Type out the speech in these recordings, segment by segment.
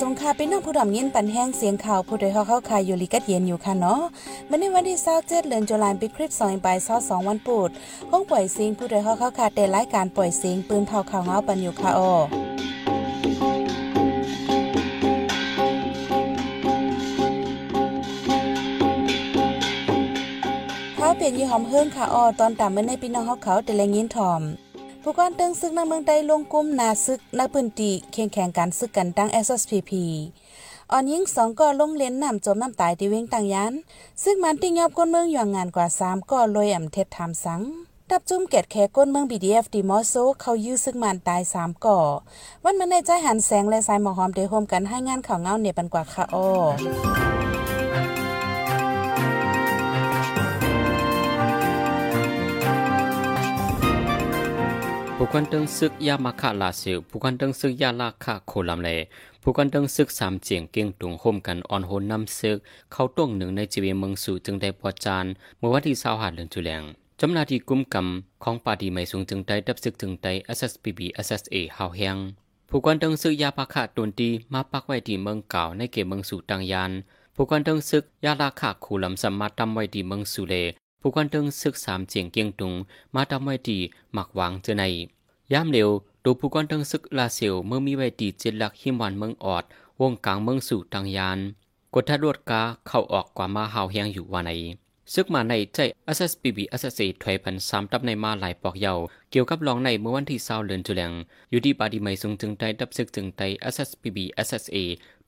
สงคาเป็นน้องผู้ดำเย็นปันแห้งเสียงข่าวผู้โดยเขาเข้าคายอยู่ลิกัดเย็นอยู่ค่ะเนาะมันในวันที่27เจ็ดือนตุลาคมปีคริสต์2 2 2วันปุดห้องปล่อยเสียงผู้โดยเขาเข้าคาแต่รายการปล่อยเสียงปืนเผาข่าวเงาปันอยู่ค่ะอ้อเขาเปลี่ยนยี่หอมเฮิรนค่ะอ้อตอนตามเมื่อในพี่น้องเขาเขาแต่แรงยินถ่อม ผู้ก่อนตึงซึกในเมืองใดลงกุมนาซึกนักปืนตีเคียงแข่งกันซึกกันตั้ง SSPP อ่อนยิงสองก่อลงเล่นน้ำจมน้ำตายที่เว้งต่างยัน ซึ่งมันที่ยอบก้นเมืองอย่างงานกว่าสามก่อลอยอ่ำเท็ดทำสังดับจุ่มเกตแขกก้นเมือง BDF ดีมอโซเขายื้อซึ่งมันตายสามก่อ วันมันในใจหันแสงและสายหมอหอมเดโฮมกันให้งานข่าวเงาเนปันกว่าค่ะอ้อ ผู้กันตึงซึกยามาคะลาซิวผู้กันตึงซึกยาลาคะโคลัมเลผู้กันตึงซึกสามเจียงเก่งตุงโฮมกันออนโฮนนำซึก เข้าต้วงหนึ่งในจีเวเมืองสู่จึงได้ปอจานเมื่อวันที่25เดือนตุลาคมจำนาที่กุมกำของปาดีไม่สูงจึงได้ดับซึกถึงได้ SSPB SSA หาวแหงผู้กันตึงซึกยาปาคะตนตีมาปักไว้ที่เมืองเก่าในเขตเมืองสู่ตังยานผู้กันตึงซึกยาลาคะโคลัมสามารถทำไว้ที่เมืองสู่เล ผู้กันตึงซึกสามเจียงเก่งตุงมาทำไว้ที่หมักหวางเจอในยามเร็วดูผู้กอนทั้งซึกลาเซียวเมื่อมีไว้ตีเจ็ดหลักหิมวันเมืองออด วงกลางเมืองสู่ตังยานกดทัดรวดกาเข้าออกกว่ามาหาวแหงอยู่วันไหนซึกมาในใจ SSPB SSA ถอยพันสามตับในมาหลายปอกเยาเกี่ยวกับรองในเมื่อวันที่เศร้าเลือนจุแลงอยู่ที่ปาดีไม่ทรงจึงได้ดับซึกจึงไต SSPB SSA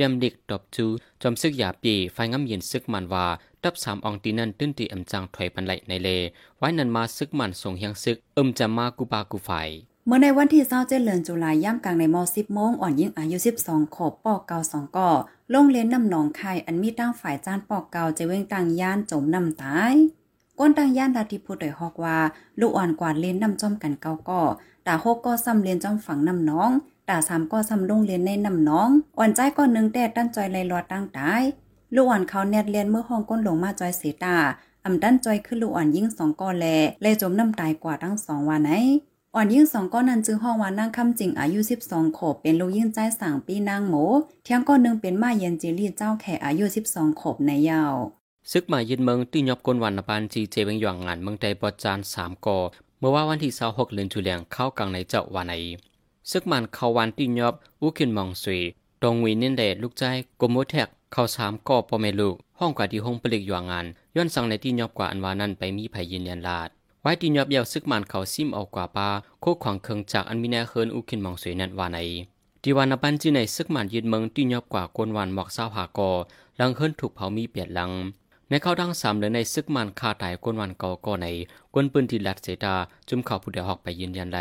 เตรียมเด็กดอบจูจอมซึกหยาปีไฟงำเย็นซึกมันว่าดับสามองตีนันตื้นตีอำจังถอยพันไหลในเล ไว้นันมาซึกมันส่งเฮียงซึกอึมจะมากูปากูไฟเมื่อในวันที่27เดือนตุลาย่ำกลางในม10โมงอ่อนยิ่งอายุ12ขบปอกเกาสองก่อลงเล่นน้ำหนองคายอันมีตั้งฝ่ายจานปอกเกาจะเว้งตังย่านจมน้ำตายก้นตังย่านดาทิพูดโดยฮอกว่า ลูกอ่อนกวาดเล่นน้ำจอมกันเกาก่อตาหกก็ซ้ำเล่นจอมฝังน้ำน้อง ตาสามก็ซ้ำลงเล่นในน้ำน้อง อ่อนใจก็หนึ่งแต่ตั้นจอยไลรอตั้งตายลูกอ่อนเขาเน็ดเลียนเมื่อห้องก้นหลงมาจอยเสตาอำดันจอยขึ้นลูกอ่อนยิ่งสองก่อนแลเลยจมน้ำตายกว่าทั้งสองวันไหนอ่อนยิ่งสองก้อนนั้นจึงห้องวานนั่งคำจริงอายุ 12ขบเป็นลูกยิ่งใจสั่งปีนางหมูเที่ยงก้อนหนึ่งเป็นมาเย็นจีรีเจ้าแขอายุ 12ขบในยาวซึกหมายยินเมืองที่ยอบกนวันปานจีเจเวงหยองงานเมืองใดปอจานสามกอเมื่อว่าวันที่26เดือนตุเลาคมเข้ากลางในเจ้าวันไหน ซึกมันเขาวันที่ยอบอุคินมองสุยตรงวีนินเดลูกใจกมโมแทกเข้าสามก่อปอเมลูกห้องกว่าที่ห้องผลิตหยองงานย้อนสั่งในที่ยอบกว่าอันวานั้นไปมีภัยยินยันลาดไว้ที่ยอบเยาวซึกมันเขาซิมออกกว่าปาโคขวางเคิงจากอันมีแนเฮินอุคินมองสวยนันวาในที่วันปันจีในซึกมันยืนเมืองที่ยอบกว่ากวนวันหมอกเศร้าหากอลังเฮินถูกเผามีเปียดลังในเข้าดังสามเลยในซึกมันคาตายกวนวันกอก่อในกวนปืนที่ลัดเสดาจุ่มเข่าผู้เดียวหอกไปยืนยันใด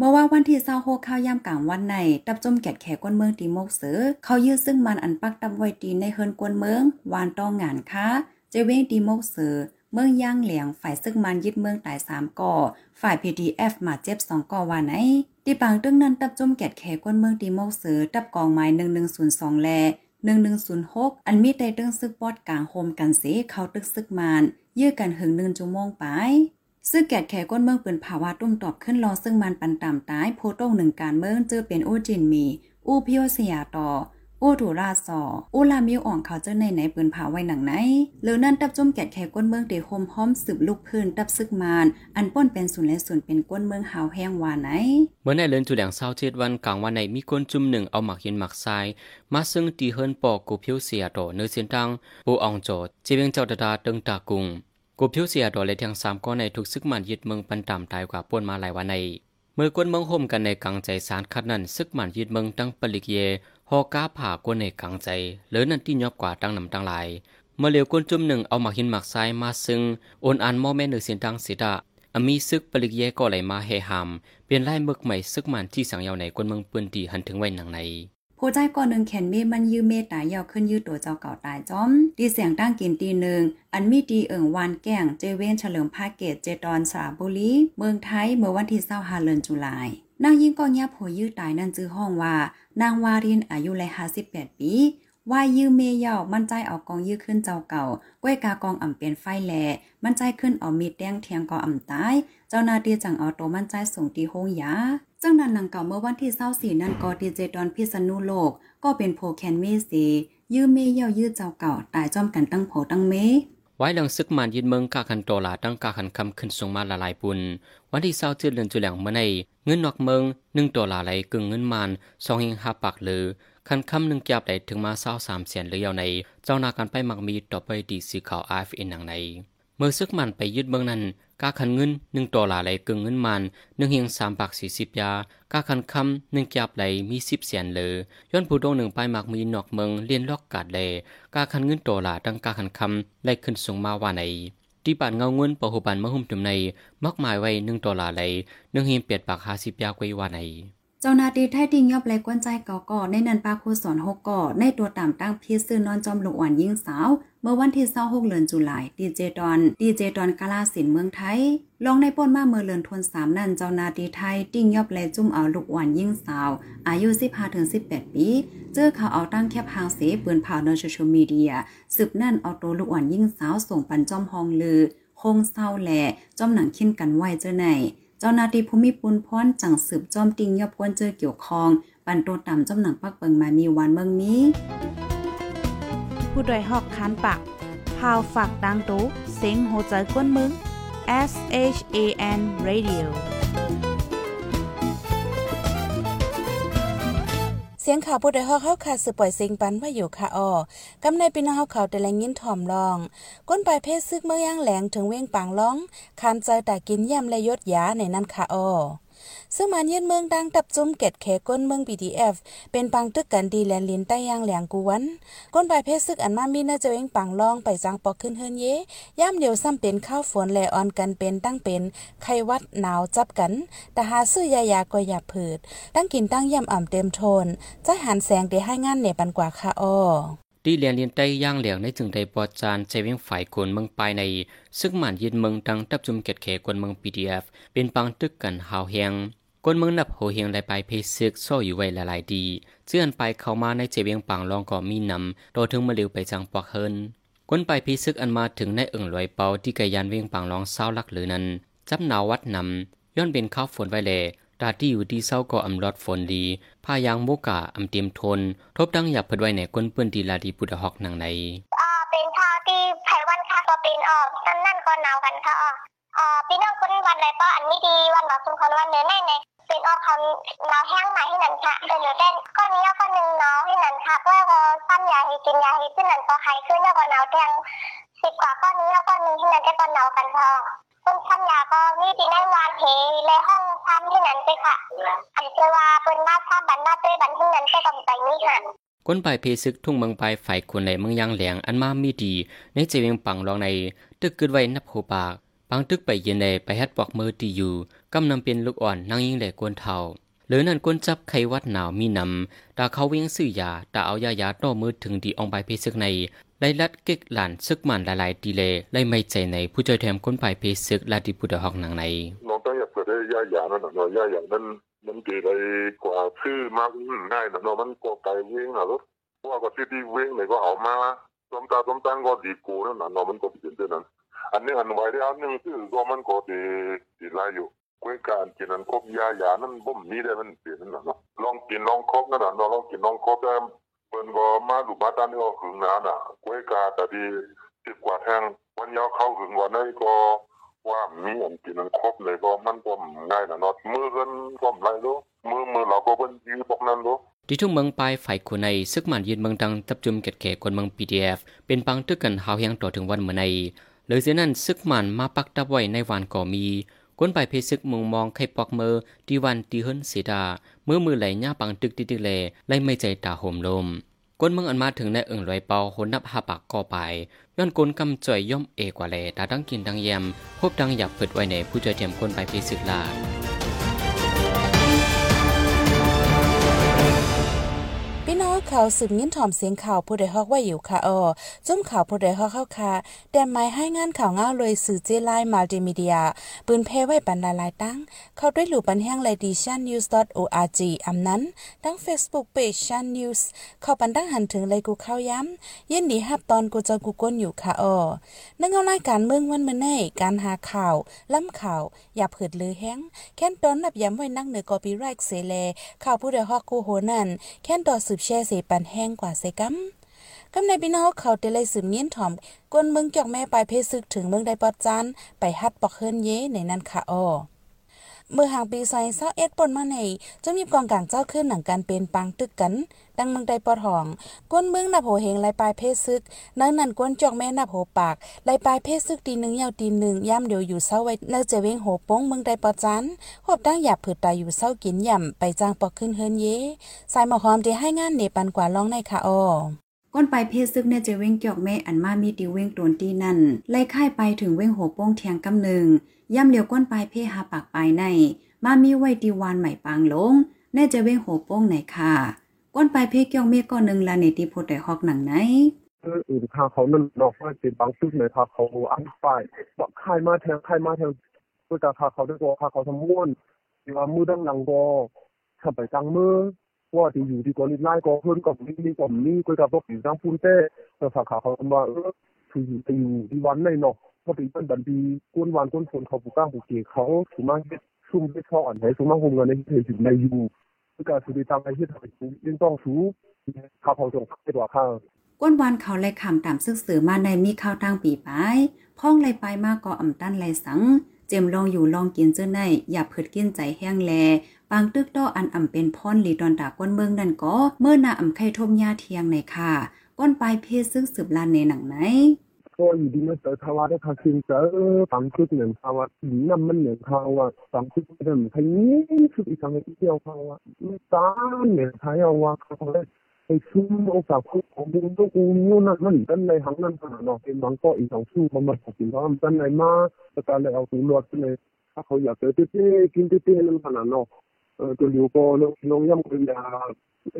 เมื่อว่าวันที่เศร้าโฮข้าวยามกลางวันในตับจมแกดแขกวนเมืองตีโมกเสือ เขายื้อซึ่งมันอันปักตับไว้ตีในเฮินกวนเมือง วานต้องงานค้าเจเว้งตีโมกเสือ เมืองย่างเหลียงฝ่ายซึ่งมันยึดเมืองตายสามก่อ ฝ่าย PDF มาเจ็บสองก่อว่าไหนตีปางตึ้งนั้นตับจมแกดแขก้นเมืองตีโมกเสือตับกองไม้หนึ่งหนึ่งศูนย์สองแลหนึ่งหนึ่งศูนย์หกอันมีได้ตึ้งซึกปอดกลางโฮมกันเสเขาตึกซึกมานยื้อกันหึงหนึ่งชั่วโมงไป ซึ่งแกดแขก้นเมืองปืนภาวะตุ้มตอบขึ้นรองซึ่งมันปันต่ำตายโพต้งหนึ่งการเมืองเจอเป็นโอจินมี อูพิโอเสียต่ออู้ถูราสออู้ลามิวอ่องเขาเจ้าในไหนปืนผาไว้หนังไหนหรือนั่นตับจุ่มแกดแขก้นเมืองเดโฮมพร้อมสืบลูกพื้นตับซึกมาน อันป้นเป็นศูนย์และศูนย์เป็นก้นเมืองหาวแห้งวานไหน เมื่อในเลือนจุแหลงเศร้าเจ็ดวันกลางวันในมีคนจุ่มหนึ่งเอาหมักเห็นหมักทราย มาซึ่งตีเฮินปอกกูพียวเสียโตเนื้อเสียนตังปูอ่องโจเจเวงเจ้าดาดาตึงตากุง กูเพียวเสียโตเลยทั้งสามก้อนในทุกซึกมันยึดเมืองปันต่ำตายกว่าป้นมาหลายวันในเมื่อกวนเมืองห่มกันในกลางใจสารคัดนั้นซึกมันยึดเมืองตั้งปลิกเยฮอกาผ่ากวนในกังใจเหลือนั่นที่ยอบกว่าตั้งนำตั้งหลาย เมื่อเหลียวกวนจุ่มหนึ่งเอาหมาหินหมักทรายมาซึ่งโอนอันมอแม่เนือเสียงดังสิดาอมีซึกปลิกเยก็ไหลมาเฮหามเปลี่ยนไล่เมึกใหม่ซึกมันที่สังยาวในกวนเมืองปืนตีหันถึงไว้หนังใน ผู้ใจก่อนหนึ่งแขนเมมันยื้อเมตายาวขึ้นยื้อตัวเจ้าเก่าตายจอมดีเสียงตั้งกินตีหนึ่งอันมีดีเอิ่งวานแก่งเจเวนเฉลิมภาเกตเจตอนสาบุรีเมืองไทยเมื่อวันที่เศร้าฮาเลนจุลายนางยิ่งก็เงียบโผยื้อตายนั่นจื้อห้องว่า นางวารินอายุเลยห้าสิบแปดปีว่ายื้อเมยาวมั่นใจเอากองยื้อขึ้นเจ้าเก่าก้วยกากองอ่ำเปลี่ยนไฟแหล่มั่นใจขึ้นเอามีดแดงเทียงกออ่ำตาย เจ้านาตีจังเอาโตมั่นใจส่งตีโฮงยา จังนั้นนางเก่าเมื่อวันที่เศร้าสี่นั่นก็ดีเจดอนพิษณุโลก ก็เป็นโพแคนเมสียื้อเมเย่ายื้อเจ้าเก่าตายจอมกันตั้งโผตั้งเมไว้หลังซึกมันยินเมืองกาคันโตลาตั้งกาคันคำขึ้นส่งมาละลายปุนวันที่เศร้าเจ็ดเดือนจุแหลงเมื่อในเงินนอกเมืองหนึ่งตัวลาไหลกึ่งเงินมันสองหิงห้าปากเลยคันคำหนึ่งแก็บได้ถึงมาเศร้าสามแสนเลยเอาใน เจ้านาการไปมักมีต่อไปดีสีขาวอาฟเอ็นหนังใน เมื่อซึกมันไปยึดเมืองนั้น กาคันเงินหนึ่งต่อหลาไหลกึ่งเงินมันหนึ่งเฮียงสามปากสี่สิบยากาคันคำหนึ่งแกบไหลมีสิบแสนเลยย้อนผู้ดงหนึ่งไปหมักมีนอกเมืองเลียนลอกกาดเลยกาคันเงินต่อหลาตั้งกาคันคำไหลขึ้นสูงมาว่าในที่ปานเงาเงินปะหุบันมะหุ่มจุมในมักหมายไว้หนึ่งต่อลลาไหลหนึ่งเฮียงเปียดปากหาสิบยากไว้ว่าใน เจ้านาที่ไทยติงยอบแลกวนใจเก่าก่อในนันปาโคสอนหกก่อในตัวตามตั้งพีซื้อนอนจอมลูกอ่อนยิ่งสาว เมื่อวันที่26เดือนตุลาคมดีเจดอนดีเจดอนกาลาสินเมืองไทยลองในป่นมาเมื่อเลือนทวนสามนันเจ้านาที่ไทยติ้งยอบแลจุ่มเอาลูกอ่อนยิ่งสาว อายุ15-18 ปี เจอเขาเอาตั้งแคบหางเสปืนเผาในโซเชียลมีเดียสืบนั่นเอาตัวลูกอ่อนยิ่งสาวส่งปันจอมฮองลือคงเศร้าแหล่จอมหนังขิ้นกันไหวเจ้าไหน เจ้าหน้าที่ภูมิปุนพรจังสืบจอมติงยอบกวนเจอเกี่ยวคอง ปันโตต่ำจอมหนังปักเปิงมามีวันเมืองนี้ผู้ดยหอกคานปากพาวฝากดังตู้เซ็งโหใจกวนมึง S H A N Radio สียงข่าวผู้ใดฮอกเข้าค่ะสืบปล่อยเสียงปันว่าอยู่ค่ะออกำในปีน้องเฮาเขาแต่ละยินถ่อมรอง ก้นปลายเพศซึกเมื่อย่างแหลงถึงเว้งปางร้องคานใจแต่กินย่ำและยศยาในนั้นค่ะออ ซึ่งมันยืนเมืองดังตับจุ้มเกตแขก้นเมือง BDF เป็นปังตึกกันดีแลนลินใต้ยางแหลงกวันก้นปลายเพศซึกอันมามีน่าจะเว้งปังรองไปจังปอกขึ้นเฮินเยย่ำเดียวซ้ำเป็นข้าวฝนแลออนกันเป็นตั้งเป็นไข้วัดหนาวจับกันแต่หาซื้อยายาก็อย่าผืดตั้งกินตั้งย่ำอ่ำเต็มโทนใจหันแสงได้ให้งานเหนปันกว่าค่ะอ้อ ที่เรียนเรียนใต้ย่างเหลียงในจึงได้ปอจานใจเวียงฝ่ายกวนเมืองปลายใน ซึ่งหมันยินเมืองดังตับจุมเกตแขกวนเมือง PDF เป็นปังตึกกันหาวเฮียงกวนเมืองนับโหเฮียงได้ไปเพซึกซ่ออยู่ไว้หลายๆดีเจื่อนไปเข้ามาในเจเวียงปังลองก็มีนำโดถึงมาเร็วไปจังปอกเฮินกวนไปเพซึกอันมาถึงในเอิงลอยเปาที่กยานเวียงปังลองเศร้าลักหรือนั้นจับหนาววัดนำย้อนเป็นข้าวฝนไว้แล ดาที่อยู่ที่เศร้าก็อำลอดฝนดีพายางโมกะอำเตรียมทน ทบดังหยับเพิดไว้ในก้นเปื้อนดีลาดีพุทธหอกนังในอ่าเป็นข้าวที่ไผวันค่ะก็เป็นออกนั่นนั่นก็หนาวกันค่ะอ่อ่าพี่น้องคนวันไรป้ออันนี้ดีวันหนาวสุนคนวันเนื้อแน่ในเป็นออกคำหนาวแห้งมาให้นันค่ะเดี๋ยวเต้นก็นี้ก็หนึ่งหนาวให้นันค่ะเพื่อก็ซ้ำยาให้กินยาให้ขึ้นนันก็หายขึ้นแล้วก็หนาวแทงสิบกว่าก้อนนี้แล้วก็หนึ่งที่นันจะก็หนาวกันค่ะคนซ้ำยาก็มีที่นั่งวานเทในห้อง ซ้ำที่นันไปค่ะ อันเจว่าเป็นมาซ้ำบันมาเต้บันที่นันไปกำใจนี้ค่ะก้นปลายเพซึกทุ่งเมืองไปฝ่ายคนในเมืองยางแหลงอันมามีดี ในเจเวียงปังรองใน ตึกกึดไว้นับโหปากปังตึกไปเย็นในไปฮัดปอกมือตีอยู่กำนำเป็นลูกอ่อนนางยิงแหลกกวนเทาหรือนั่นก้นจับไขวัดหนาวมีนำตาเขาเวียงซื้อยาตาเอายายาต่อมือถึงดีองไปเพซึกในไล่ลัดเก็กหลานซึกมันหลายๆดีเลไล่ไม่ใจในผู้จอยแถมก้นปลายเพซึกลาดิพุทธหอกหนังใน น้องต้องอยากเปิดได้ย่าหยานั่นน่ะเนาะย่าหยานั่นมันเกิดอะไรกว่าชื่อมากง่ายนะเนาะมันก็ไกลเว้งอะรถเพราะว่าก็ที่ที่เว้งไหนก็เอามาต้มตาต้มตังก็ดีกูนั่นน่ะเนาะมันก็เป็นเช่นนั้นอันนี้อันไว้ได้อันหนึงคือก็มันก็ดีดีหลายอยู่กวยการกินนั้นครบยาหยานั่นบ่มีได้มันเปลี่ยนนั่นน่ะลองกินลองครบนั่นน่ะเนาะลองกินลองครบได้เปิ้นก็มาดูมาตานนี่ก็หึงนาน่ะกวยกาแต่ดีสิบกว่าแทงวันยาวเข้าหึงกว่านั้นก็ ว่ามีอันกินอันครบเลยก็มันก็ง่ายนะเนาะมือกันก็ไรรู้มือมือเราก็เป็นยืบอกนั้นรู้ที่ทุ่งเมืองปลายฝ่ายคนในซึกมันยืนเมืองดังตับจุมเกตแขกคนเมือง PDF เป็นปังตึกกันหาวเฮียงต่อถึงวันเมื่อในเลยเสียนั้นซึกมันมาปักตับไว้ในวันก่อมีก้นไปเพซึกมุงมองไข่ปอกเมือดีวันตีเฮินเสดาเมื่อมือไหลหน้าปังตึกติดๆแลไล่ไม่ใจตาโหมลม กวนเมืองอันมาถึงในเอิงลอยเปาหนนับหาปากก่อไปย้อนกนกำจ่อยย่อมเอกว่าแลตาดังกินดังเยี่ยมพบดังหยับเปิดไว้ในผู้จอยเทียมคนไปพิสึกลา ข่าวสืบยินถ่อมเสียงข่าวผู้ใดฮอกว่าอยู่ค่ะออจุ่มข่าวผู้ใดฮอกเข้าค่ะแต่หมายให้งานข่าวเงาเลยสื่อเจไลมัลติมีเดีย ปืนเพไว้ปันดาลายตั้ง เข้าด้วยหลู่ปันแห้งไลดิชันนิวส์ .org อำนั้นตั้ง Facebook Page ชันนิวส์เข้าปันตั้งหันถึงเลยกูเข้าย้ำยินดีฮับตอนกูจะกูก้นอยู่ค่ะออนังเอารายการเมืองวันมื้อนี้การหาข่าว ล้ำข่าว อย่าเผิดลือแห้งแค่นตอนนับย้ำไว้นั่งเหนือกอปีไรค์เสแลข่าวผู้ใดฮอกกูโหนั่นแค่นต่อสืบแชร์เสปันแห้งกว่าเซกัมกำในพี่น้องเขาเตเลยสืบเงี้ยนถ่อมกวนเมืองจอกแม่ปลายเพศึกถึงเมืองไดปอดจันไปฮัดปอกเฮิรนเยในนั้นค่ะอ้อ เมื่อห่างปีซอยเศร้าเอ็ดปนมาในจะมีกองกลางเจ้าขึ้นหนังการเป็นปังตึกกัน ดังเมืองไดปอดหอง ก้นเมืองนับโหเฮงลายปลายเพศซึกนั้นนั่นก้นจอกแม่นับโหปากลายปลายเพศซึกตีหนึ่งยาวตีหนึ่งย่ำเดียวอยู่เศร้าไว้เนื้อเจเวงโหป้งเมืองไดปอจันหอบตั้งหยาบผืดตายอยู่เศร้ากินย่ำไปจ้างปอกขึ้นเฮิรนเยสายหมอหอมที่ให้งานเนปันกว่าร้องในค่ะอ้อ ก้นไปเพศซึกเนี่ยจะเว้งเกี่ยวแม่อันมามีติเว้งโดนตีนั่นไล่ค่ายไปถึงเว้งโหโป้งเทียงกำหนึ่งย่ำเหลียวก้นไปเพหาปากปลายใน มามีไว้ตีวานใหม่ปางลงแน่จะเว้งโหโป้งไหนค่ะ ก้นไปเพเกี่ยวเมก้อนหนึ่งละเนติโพดได้ฮอกหนังไหนอื่นค่าเขานั่นนอกว่าเป็นบางชุดเลยค่ะเขาอันฝ่ายบอกค่ายมาแทงค่ายมาแทงก็จะค่าเขาด้วยตัวค่าเขาทำม้วนว่ามือดังหลังก็ทำไปตังมือ ว่าที่อยู่ที่กอนิไลก็เพิ่อนกับนี่กับนี่ก็จะบอกอยู่ตั้งพูนเต้แต่ฝาขาเขามาเออคืออยู่ที่อยู่ที่วันในเนาะก็เป็นเป็นบันดีก้นวันก้นฝนเขาบุก้างบุเกียเขาถูกมากซุ่มไปช่ออ่อนให้ซุ่มากหงเงินในเพจอยู่ในอยู่ก็การสุดทางไอ้ที่ทำยังต้องสูข้าพเขาจงไปตัวข้างก้นวานเขาไล่คำตามซึกสือมาในมีข้าวตั้งปีไปพ่องไล่ไปมากก็อ่ำตั้นไล่สัง เจมลองอยู่ลองกินเจ้าในอย่าเผิดกินใจแห้งแลปางตึกต้ออันอ่ำเป็นพรลีดอนดาก้นเมืองนั่นก็เมื่อนาอ่ำไข่ทมยาเทียงในค่ะก้นปลายเพศซึกสืบลานในหนังไหนก็อยู่ดีมาเจอภาวะได้คาคินเจอฝังชุดเหมือนภาวะหนีนำมันเหมือนภาวะฝังชุดเหมือนใครนี้ชุดอีกครั้งที่เที่ยวภาวะไม่ตามเหมือนใครเอาว่าเขาได้ไปซื้อโอกามเหมือเขามาวาเป็นในมาเลย เอาตัวรอดไปเลยถ้าเขาอยากเจอเต้ๆกินเต้ๆนั่นขนาดเนาะเออตัวเดียวก็น้องย่ำกันยา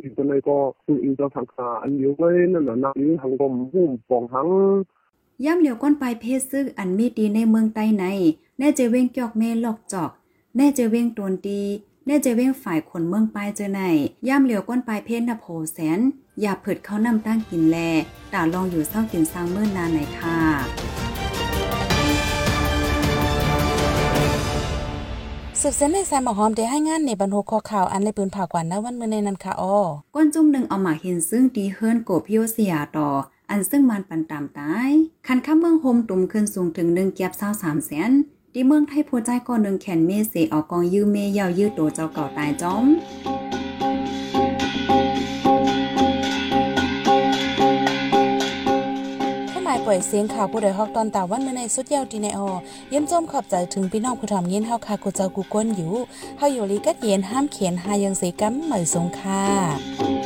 อยู่ตัวในก็ตัวอีกจะสังขาอันเดียวไว้นั่นน่ะนะนี่ทางกรมหุ้มปองหังย่ำเหลียวก้นปลายเพศซึกอันมีดีในเมืองใต้ใน แน่เจเว้งจอกเมลอกจอก แน่เจเว้งตวนตี แน่เจเว้งฝ่ายคนเมืองปลายเจอในย่ำเหลียวก้นปลายเพศนโพแสน อย่าเผิดเขานำตั้งกินแลตาลองอยู่เศร้ากินสร้างเมื่อนานไหนค่ะสืบเส้นในสายหมอหอมได้ให้งานในบรรโหคอข่าวอันในปืนผ่ากว่านะวันเมื่อในนั้นค่ะอ้อก้นจุ่มหนึ่งเอามาเห็นซึ่งดีเฮิรนโกพิโอเสียต่อ อันซึ่งมันปันตามตาย คันข้ามเมืองโฮมตุ่มขึ้นสูงถึงหนึ่งเกียบเศร้าสามแสน ที่เมืองไทยโพใจก่อนหนึ่งแขนเมเสออกกองยื้อเมยาวยื้อโตเจ้าเก่าตายจอมข้าหมายปล่อยเสียงข่าวผู้ใดฮอกตอนตาวันเมื่อในสุดยาวดีในอเยี่ยมจมขอบใจถึงพี่น้องผู้ทำเย็นเฮาคากูเจ้ากูก้นอยู่เฮาอยู่ลีกัดเย็นห้ามเขียนหายังเสกัมเหมยสงค่ะ